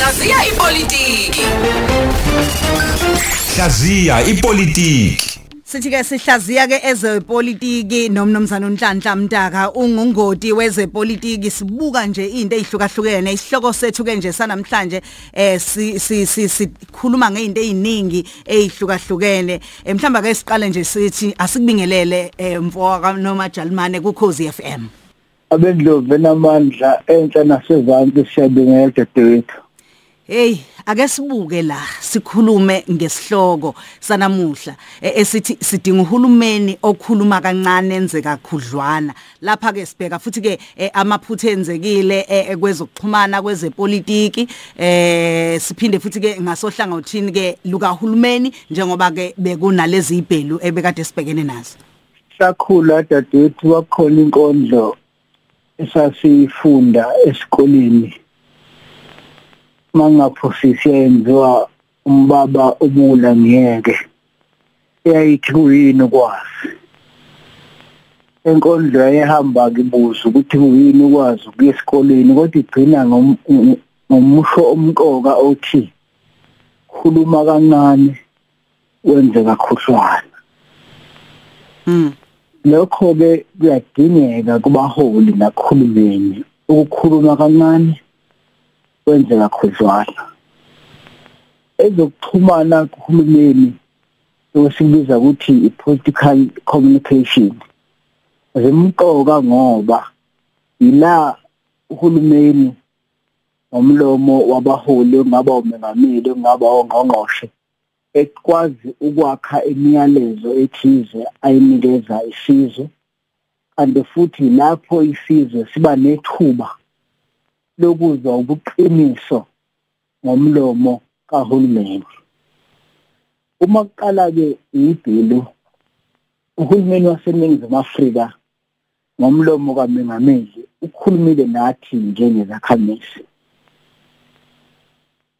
Hlaziya ipolitiki. Hlaziya ipolitiki. Sithi ke sihlaziya ke ezepolitiki nomnomzana uNhlanhla Mtaka ungungoti wezepolitiki sibuka nje izinto ezihlukahlukene isihloko sethu ke nje sanamhlanje eh si sikhuluma ngeizinto eziningi ezihlukahlukene mhlamba ke siqale nje sithi asikubingelele mfoka noma Jalimane ku Khosi FM abendlovu enamandla enhla nasezantsi siyabingelela dadewethu Hey ake sibuke la sikhulume ngesihloko sanamuhla esithi sidinga uhulumeni okhuluma kancane enze kakhudlwana lapha ke sibheka futhi ke amaphutha enzekile kwezokuxhumana kwezepolitiki eh siphinde futhi ke ngasohlangothini ke lukahulumeni njengoba ke bekunalezi ibhelu ebekade sibhekene nazo. Sakhula dadewethu kwakhona inkondlo esasifunda esikoleni. Mangaphosisi yenziwa umbaba ubula ngiyeke eyayithi kuyini ukwazi? Enkondlo yayihamba kibuza ukuthi kuyini ukwazi ukuya esikoleni kodwa igcina ngomusho omqoka othi khuluma kancane wenze kakhuhlwana mm lokho ke kuyadingeka kubaholi nakhulumeni ukukhuluma kancane wenze kakhudlwana ezokuxhumana kuhulumeni osikubiza ukuthi i-political communication zimqoka ngoba ila uhulumeni ngomlomo wabaholi ongaba umengameli ongaba ongqongqoshe ekwazi ukwakha imiyalezo ethize ayinikeza isizwe kanti futhi lapho isizwe siba nethuba lokuzwa ubuqiniso ngomlomo kahulumeni. Uma kuqala ke ibhilu uhulumeni waseNingizimu Afrika ngomlomo kaMengameli ukhulumile nathi njengezakhamisi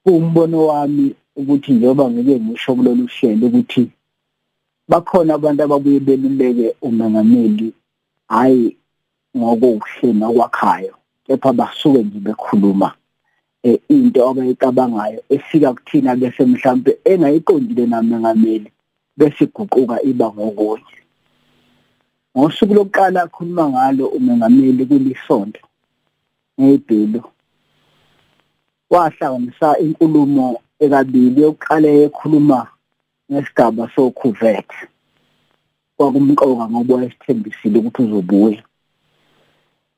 umbono wami ukuthi njengoba ngike ngisho kulolu hlelo ukuthi bakhona abantu ababuye beluleke umengameli hayi ngokuhle nokwakhayo kepha basuke nje bekhuluma into abayicabangayo efika kuthina bese mhlambe engayiqondile namengameli bese iguquka iba ngokunye. Ngosuku lokuqala akhuluma ngalo umengameli kulisonto ngebhelo wahlanganisa inkulumo ekabili yokuqala ekhuluma ngesigaba sokhuvethe kwakumqoka ngoba wayesithembisile ukuthi uzobuya.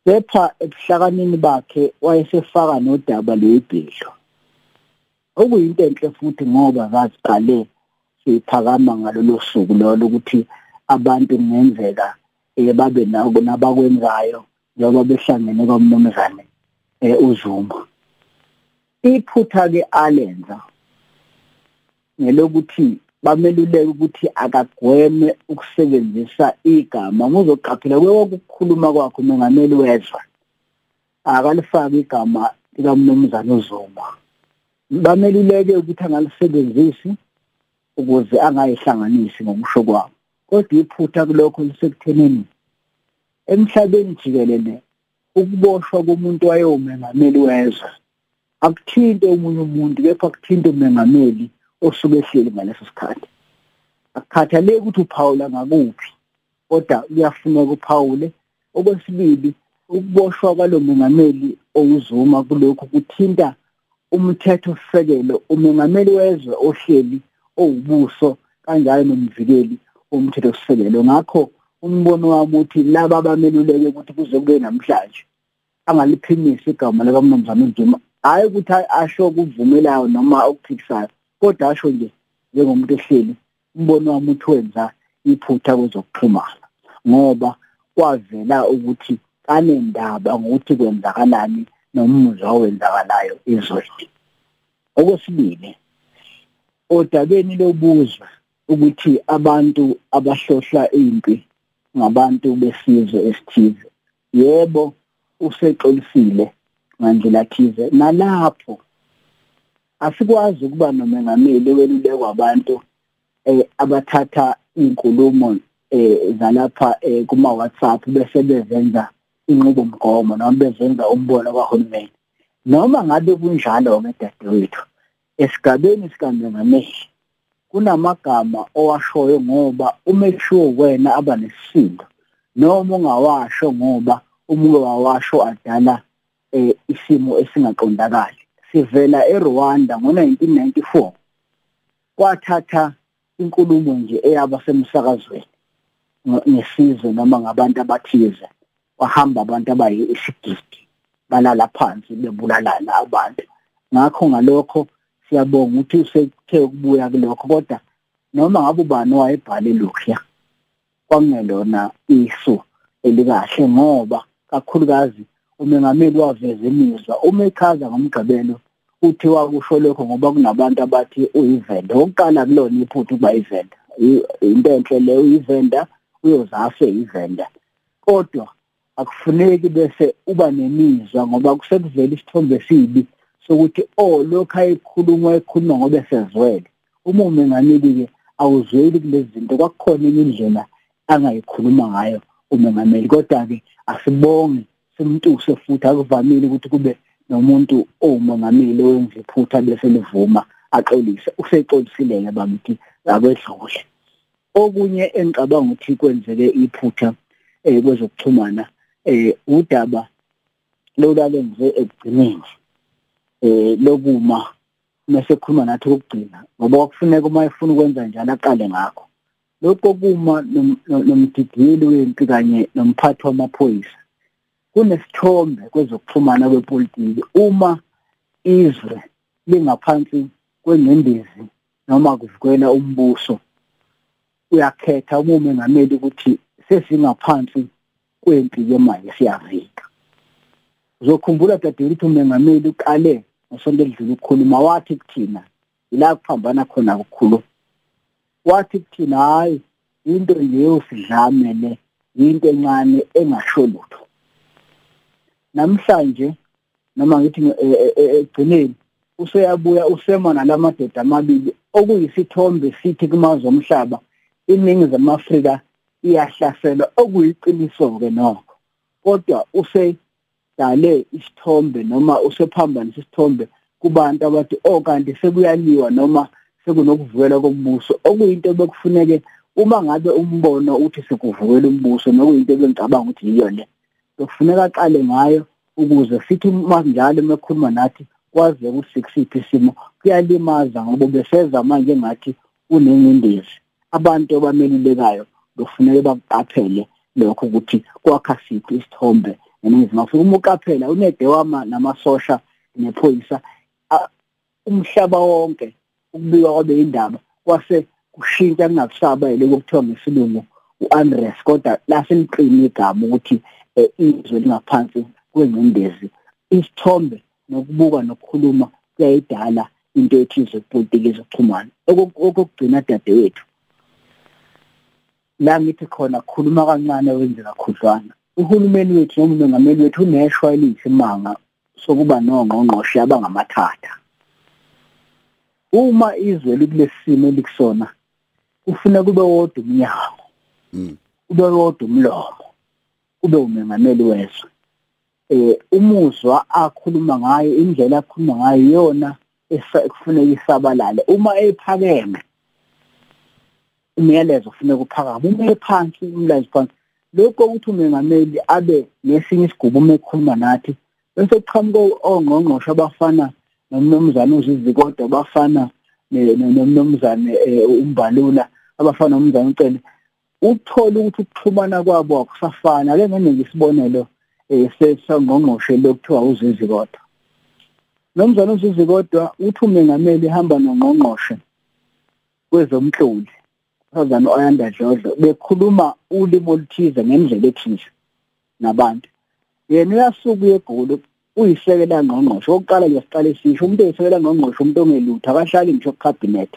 Kepha ebuhlakanini bakhe wayesefaka nodaba lwebhilo okuyinto enhle futhi ngoba zaziqale siphakama ngalolu suku lolo ukuthi abantu kungenzeka babe nako nabakwenzayo njengoba behlangene kwamnumzane uZuma. Iphutha ke alenza ngelokuthi bameluleke ukuthi akagweme ukusebenzisa igama. Muzoqaphela kweke ukukhuluma kwakhe umengameli wezwe. Akalifaki igama likamnumzane uZuma bameluleke ukuthi angalisebenzisi ukuze angayihlanganisi ngokusho kwabo. Kodwa iphutha kulokho lisekuthenini emhlabeni jikelele ukuboshwa komuntu wayewumengameli wezwe. Akuthinte omunye umuntu kepha akuthinte umengameli osuke ehleli ngaleso sikhathi. Akukhathaleki ukuthi uphawula ngakuphi kodwa kuyafuneka uphawule. Okwesibili ukuboshwa kwalo mengameli owuzuma kulokhu kuthinta umthetho sisekelo umengameli wezwe ohleli owubuso kanjalo nomvikeli womthetho sisekelo ngakho umbono wami uthi laba abameluleke ukuthi kuze kube namhlanje angaliphimisa igama likaMnumzane uZuma hayi ukuthi asho ukuvumelayo noma ukuphikisayo kodwa asho nje njengomuntu ehleli umbono wami uthi wenza iphutha kwezokuxhumana ngoba kwavela ukuthi kanendaba ngokuthi kwenzakalani nomuzwa owenzakalayo ezweni. Okwesibili odabeni lobuzwe ukuthi abantu abahlohla impi ngabantu besizwe esithize yebo usexolisile ngandlela thize nalapho asikwazi ukuba nomengameli welulekwa abantu eh abathatha inkulumo eh zalapha eh, kuma WhatsApp bese bezenza inqubomgomo noma bezenza umbono kahulumeni. Noma ngabe kunjalo ke dadewethu esigabeni sikaMengameli kunamagama owashoyo ngoba uma kushiwo wena aba nesisindo noma ungawasho ngoba umuke wawasho adala eh, isimo esingaqondakali. Sivela eRwanda ngo1994 kwathatha inkulumo nje eyaba semsakazweni ngesizwe noma ngabantu abathize wahamba abantu abayisigidi balala phansi bebulalana abantu. Ngakho ngalokho siyabonga ukuthi usethe ukubuya kulokho kodwa noma ngabe ubani wayebhale lokhuya kwangelona isu elikahle ngoba kakhulukazi umengameli waveza imizwa uma echaza ngomgqibelo uthi wakusho lokho ngoba kunabantu abathi uyivenda. Oqala kulona iphutha ukuba ivenda. Into enhle leyo uyivenda uyozafe ivenda. Kodwa akufuneki bese uba nemizwa ngoba kusekuvela isithombe sibi sokuthi oh lokho ayikhuluma ekhuluma ngoba esezwele. Uma umengameli ke awuzweli kulezi zinto kwakukhona indlela angayikhuluma ngayo umengameli. Kodwa ke asibonge simntuse futhi akuvamile ukuthi kube nomuntu owumongameli owenza iphutha bese livuma axolise. Usexolisile-ke bakithi akwedlule okunye engicabanga ukuthi kwenzeke iphutha eh kwezokuxhumana eh udaba lolalenze ekugcineni eh lokuma mase khuluma nathi ukugcina ngoba kwakufuneka uma efuna ukwenza njalo aqale ngakho. Lokho kuma nomdigili wempi kanye nomphathi wamaphoyisa kunesithombe kwezokuxhumana kwepolitiki uma izwe lingaphansi kwengcindezi noma kuvikela umbuso uyakhetha uma umengameli ukuthi sesingaphansi kwempi yemanje siyavika uzokhumbula dadewethu umengameli uqale ngosonto elidlule ukukhuluma wathi kuthina ila kuphambana khona ukukhuluma wathi kuthina hayi into leyo sidlame le into encane engasho lutho. Namhlanje noma ngithi e, e, e, egcineni useyabuya usema nalamadoda amabili okuyisithombe sithi kumazwe omhlaba iningizimu Afrika iyahlaselwa okuyiqiniso-ke nokho. Kodwa usedale isithombe noma usephambanisa isithombe kubantu abathi oh kanti sekuyaliwa noma sekunokuvukelwa kombuso okuyinto bekufuneke uma ngabe umbono uthi sikuvukela umbuso nokuyinto bengicabanga ukuthi yiyo le. Bekufuneka aqale ngayo ukuze sithi uma njalo mekhuluma nathi kwaze ukuthi sikusiphi isimo kuyalimaza ngoba beseza manje ngathi unengcindezi abantu abamelulekayo kufuneka bakuqaphele lokho ukuthi kwakha siphi isithombe eningizimu Afrika uma uqaphela unede wama namasosha nephoyisa umhlaba wonke ukubika kwabe indaba kwase kushintsha kungakusaba yiloko kuthiwa ngesilungu uAndres kodwa laseliqini igama ukuthi eh, izwe lingaphansi kwengcindezi isithombe nokubuka nokukhuluma kuyayidala into ethize kupolitiki ezokuxhumana okokugcina dadewethu la ngithi khona khuluma kancane wenze kakhudlwana uhulumeni wethu noma umengameli wethu uneshwa eliyisimanga sokuba nongqongqoshe abangamathatha uma izwe likulesimo elikusona kufuna kube wodwa umnyango kube wodwa umlomo. Kube umengameli wezwe. Eh umuzwa akhuluma ngayo indlela akhuluma ngayo yona ekufuneka isabalale uma ephakeme umyalezo kufuneka uphakame. Uma phansi umlayezo phansi. Lokho ukuthi umengameli abe nesinye isigube uma ekhuluma nathi bese kuqhamuka ongqongqoshe abafana nomnumzane uzizikodo abafana nomnumzane eh, umbalula abafana nomnumzane ucele. Uthola ukuthi ukuxhumana kwabo akusafana ake ngenze isibonelo eh sesangqongqoshe lokuthiwa uzizikodo nomzana uzizikodo uthi umengameli ehamba nongqongqoshe kwezomhloli umsazana oyanda dlodlo bekhuluma ulimi oluthize ngendlela ethize nabantu. Yena uyasuka uyegoli uyisekela ngqongqoshe. Oqala nje siqale sisho umuntu oyisekela ngqongqoshe umuntu ongelutho akahlali ngisho kucabinet.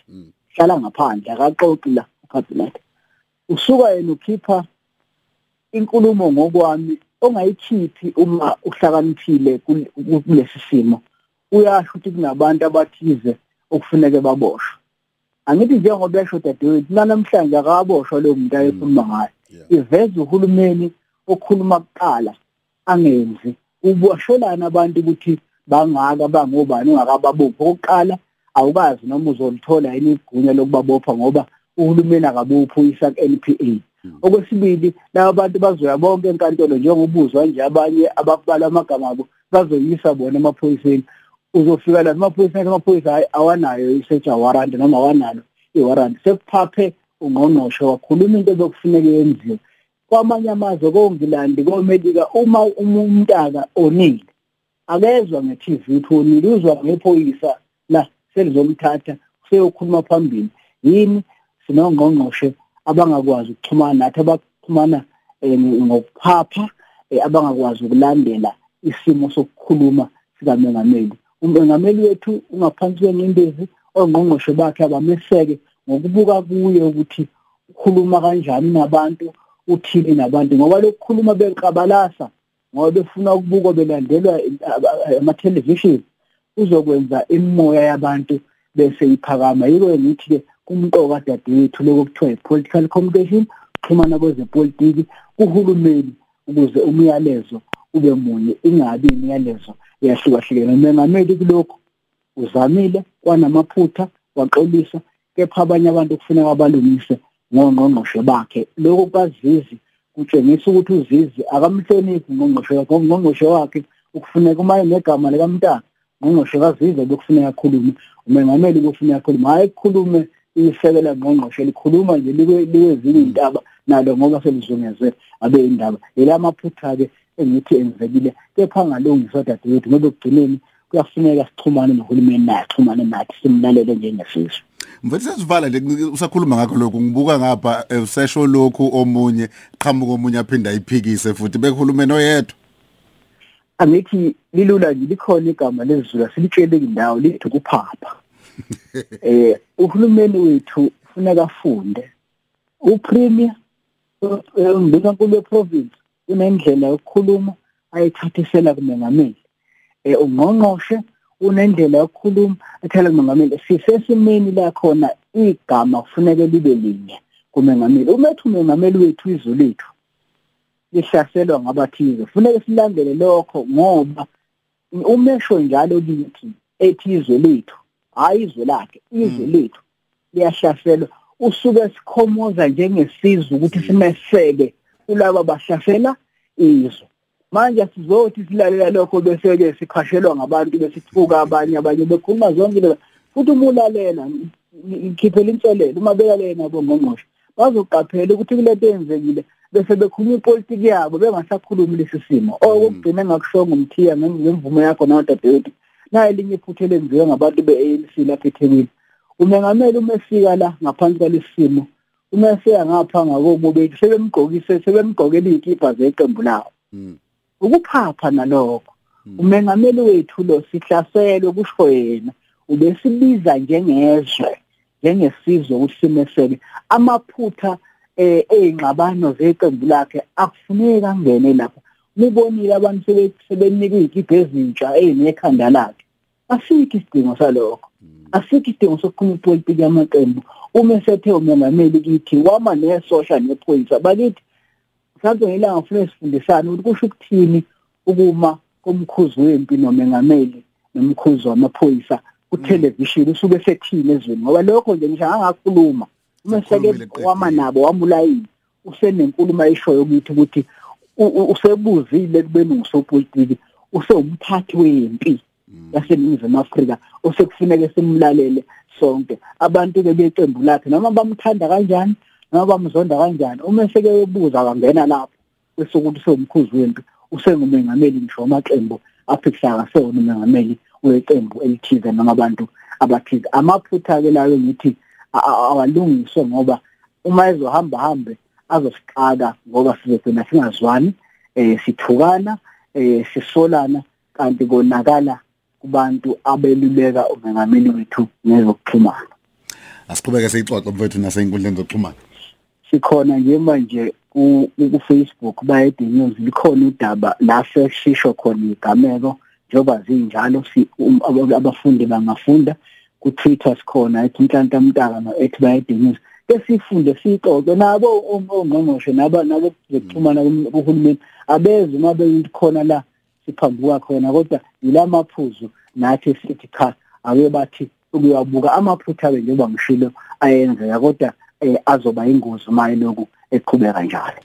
Hlala ngaphandle akaxoxi la kucabinet. Usuka yena ukhipha inkulumo ngokwami ongayikhiphi uma uhlakaniphile kulesi simo. Uyasho ukuthi kunabantu abathize okufuneke baboshwe. Angithi njengoba esho dadewethu namhlanje akaboshwa leyo muntu ayekhuluma mm. ngayo iveza uhulumeni okhuluma kuqala angenzi. Uboshelana abantu ukuthi bangaka bangobani ungakababophi. Okokuqala awukazi noma uzolithola yini igunya lokubabopha ngoba uhulumeni akabophi uyisa ku-NPA okwesibili laba bantu bazoya bonke enkantolo njengobuzwa nje abanye abakubala amagama abo bazoyisa bona emaphoyiseni. Uzofika la emaphoyiseni amaphoyisa hayi awanayo i-search warrant noma awanalo i-warrant. Sekuphaphe ungqongqoshe wakhuluma into bekufuneka yenziwe. Kwamanye amazwe kongilandi komelika uma umntaka onile akezwa nge-TV uthonile uzwa ngephoyisa la selizomthatha seyokhuluma phambili. Yini? Sinongqongqoshe abangakwazi ukuxhumana nathi abaxhumana ngokuphapha abangakwazi ukulandela isimo sokukhuluma sikamengameli umengameli wethu ungaphansi kwenyembezi ongqongqoshe bakhe abameseke ngokubuka kuye ukuthi ukhuluma kanjani nabantu uthini nabantu ngoba lokukhuluma beqabalasa ngoba befuna ukubuka belandelwa ama-television uzokwenza imimoya yabantu bese iphakama. Yiko ngithi ke kumqoka dadewethu lokuthiwa i-political communication ukuxhumana kwezepolitiki kuhulumeni ukuze umyalezo ube munye ingabi imiyalezo yahlukahlukene umengameli kulokhu uzamile kwanamaphutha waxolisa kepha abanye abantu kufuneka abalungise ngongqongqoshe bakhe. Lokho kwazizi kutshengisa ukuthi uzizi akamhloniphi ngongqongqoshe wakhe ngongqongqoshe wakhe ukufuneka uma negama likamntana ngongqongqoshe kazize bekufuneka akhulume umengameli kufuneka akhulume hayi kukhulume isekela ngqongqoshe likhuluma nje likwezinye intaba nalo ngoba selizungeze abe indaba yila maphutha-ke engithi enzekile kepha angalungiswa dadewethu ngoba ekugcineni kuyafuneka sixhumane nohulumeni naye axhumane nathi simlalele njengesizwe. Mfethu sesivala nje usakhuluma ngakho lokho ngibuka ngapha usesho lokhu omunye qhamuka omunye aphinda ayiphikise futhi bekhulumeni oyedwa. Angithi lilula nje likhona igama lezulu silitshele indawo lithi kuphapha. eh uhulumeni wethu kufuneka afunde. Upremier umbikankulu weprovince unendlela yokukhuluma ayithathisela kumengameli. Eh ungqongqoshe unendlela yokukhuluma ethela kumengameli. Sisesimeni la khona igama kufuneka libe linye kumengameli. Umethu umengameli wethu izwe lethu lihlaselwa ngabathize kufuneka silandele lokho ngoba umesho njalo lithi ethi izwe lethu. Hayi izwe lakhe izwe lethu liyahlaselwa. Usuke sikhomoza njengesizwe ukuthi simeseke kulabo abahlasela izwe. Manje sizothi silalela lokho bese ke sikhashelwa ngabantu besithuka abanye abanye bekhuluma zonke lezi. Futhi uma ulalela ikhiphela inselelo uma belalela nabo ngongqosho bazoqaphela ukuthi kulento eyenzekile bese bekhuluma ipolitiki yabo bengasakhulumi lesi simo. Okugcina engakushongo umthiya ngemvumo yakho nawadadewethu naye elinye iphutha elenziwe ngabantu be-ANC lapha eThekwini. Umengameli uma efika la ngaphansi kwalesi simo uma eseya ngapha ngakobo bethu sebemgqokise sebemgqokela iy'kibha zeqembu lawo. Ukuphapha nalokho. Umengameli wethu lo sihlaselwe kusho yena ubesibiza njengezwe njengesizwe ukuthi simeseke amaphutha ey'ngxabano zeqembu lakhe akufuneki angene lapho. Nibonile abantu sebenika iy'kibha ezintsha ey'nekhanda lakhe. Asikho isidingo salokho. Asikho isidingo sokukhuluma ipolitiki yamaqembu. Uma esethe umengameli kithi wama nesosha nephoyisa bakithi mhlawumbe ngelanga kufanele sifundisane ukuthi kusho ukuthini ukuma komkhuzi wempi nomengameli nomkhuzi wamaphoyisa kuthelevishini usuke sethini ezweni. Ngoba lokho nje ngisho angakhuluma. Uma seke wama nabo wamulayini usenenkulumo ayishoyo ukuthi ukuthi usebuzile kubeni ngusopolitiki usewumphathi wempi yaseNingizimu Afrika osekufuneka simlalele sonke. Abantu ke beqembu lakhe noma bamthanda kanjani? Noma bamzonda kanjani? Uma seke ebuza kangena lapho bese ukuthi sewumkhuzi wempi usengumengameli ngisho amaqembu aphikisana sewona umengameli weqembu elithize noma abantu abathize. Amaphutha ke lawo ngithi awalungiswe ngoba uma ezohamba hambe azosixaka ngoba sizogcina singazwani eh sithukana eh sisolana kanti konakala kubantu abeluleka umengameli wethu nezokuxhumana. Asiqhubeke siyixoxe mfethu nasey'nkundleni zokuxhumana. Sikhona nje manje ku-Facebook bayede news likhona udaba la sesisho khona igameko njengoba zinjalo abafundi bangafunda. ku-Twitter sikhona ethi Nhlanhla Mtaka no-ethi bayede news. Besifunde sixoxe nabo ongqongqoshe nabo nabo zokuxhumana kuhulumeni abeze uma beyikhona la siphambuka khona kodwa ilamaphuzu nathi sithi cha ake bathi ukuyabuka amaphutha abe njengoba ngishilo ayenzeka kodwa eh, azoba ingozi maye lokhu eqhubeka njalo.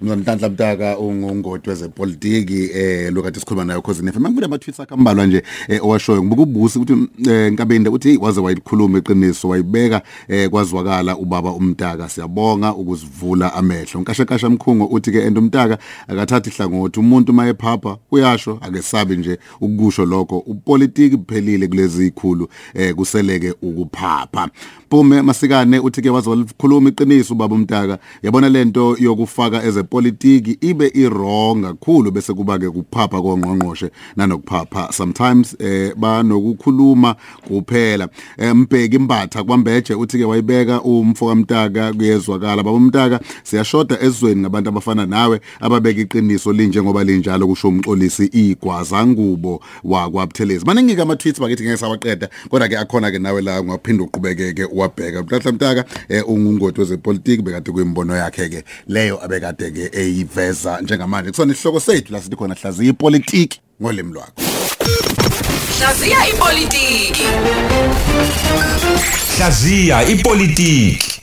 Mntanhla Mtaka ungongoti wezepolitiki eh lokade sikhuluma nayo cause nefe mangibuye ama tweets akambalwa nje eh, owashoyo. Ngibuka ubusi ukuthi eh, Nkabende uthi hey waze wayikhuluma iqiniso wayibeka eh, kwazwakala ubaba umntaka siyabonga ukuzivula amehlo. Nkashe kasha mkhungo uthi ke endumntaka akathathi ihlangothi umuntu mayephapha uyasho akesabi nje ukusho lokho. Upolitiki kuphelile kulezi ikhulu eh kuseleke ukuphapha. Pume masikane uthi ke waze walikhuluma iqiniso ubaba umntaka yabona lento yokufaka ezepolitiki ibe irong kakhulu bese kuba ke kuphapha kongqongqoshe nanokuphapha. Sometimes eh banokukhuluma kuphela. Eh, mbheki imbatha kwambeje uthi ke wayibeka umfo kamntaka kuyezwakala. Baba umntaka siyashoda ezweni ngabantu abafana nawe ababeka iqiniso linje ngoba linjalo kusho umxolisi igwaza ngubo wakwabuthelezi. Maningi ke ama tweets bakithi ngeke sawaqeda kodwa ke akhona ke nawe la ungaphinda uqhubekeke wabheka mhlahla mntaka eh, ungungoti wezepolitiki bekade kuyimbono yakhe ke leyo abekade ke eyiveza njengamanje. Kusona isihloko sethu la sithi khona hlaziya ipolitiki ngolimi lwakho. Hlaziya ipolitiki. Hlaziya ipolitiki.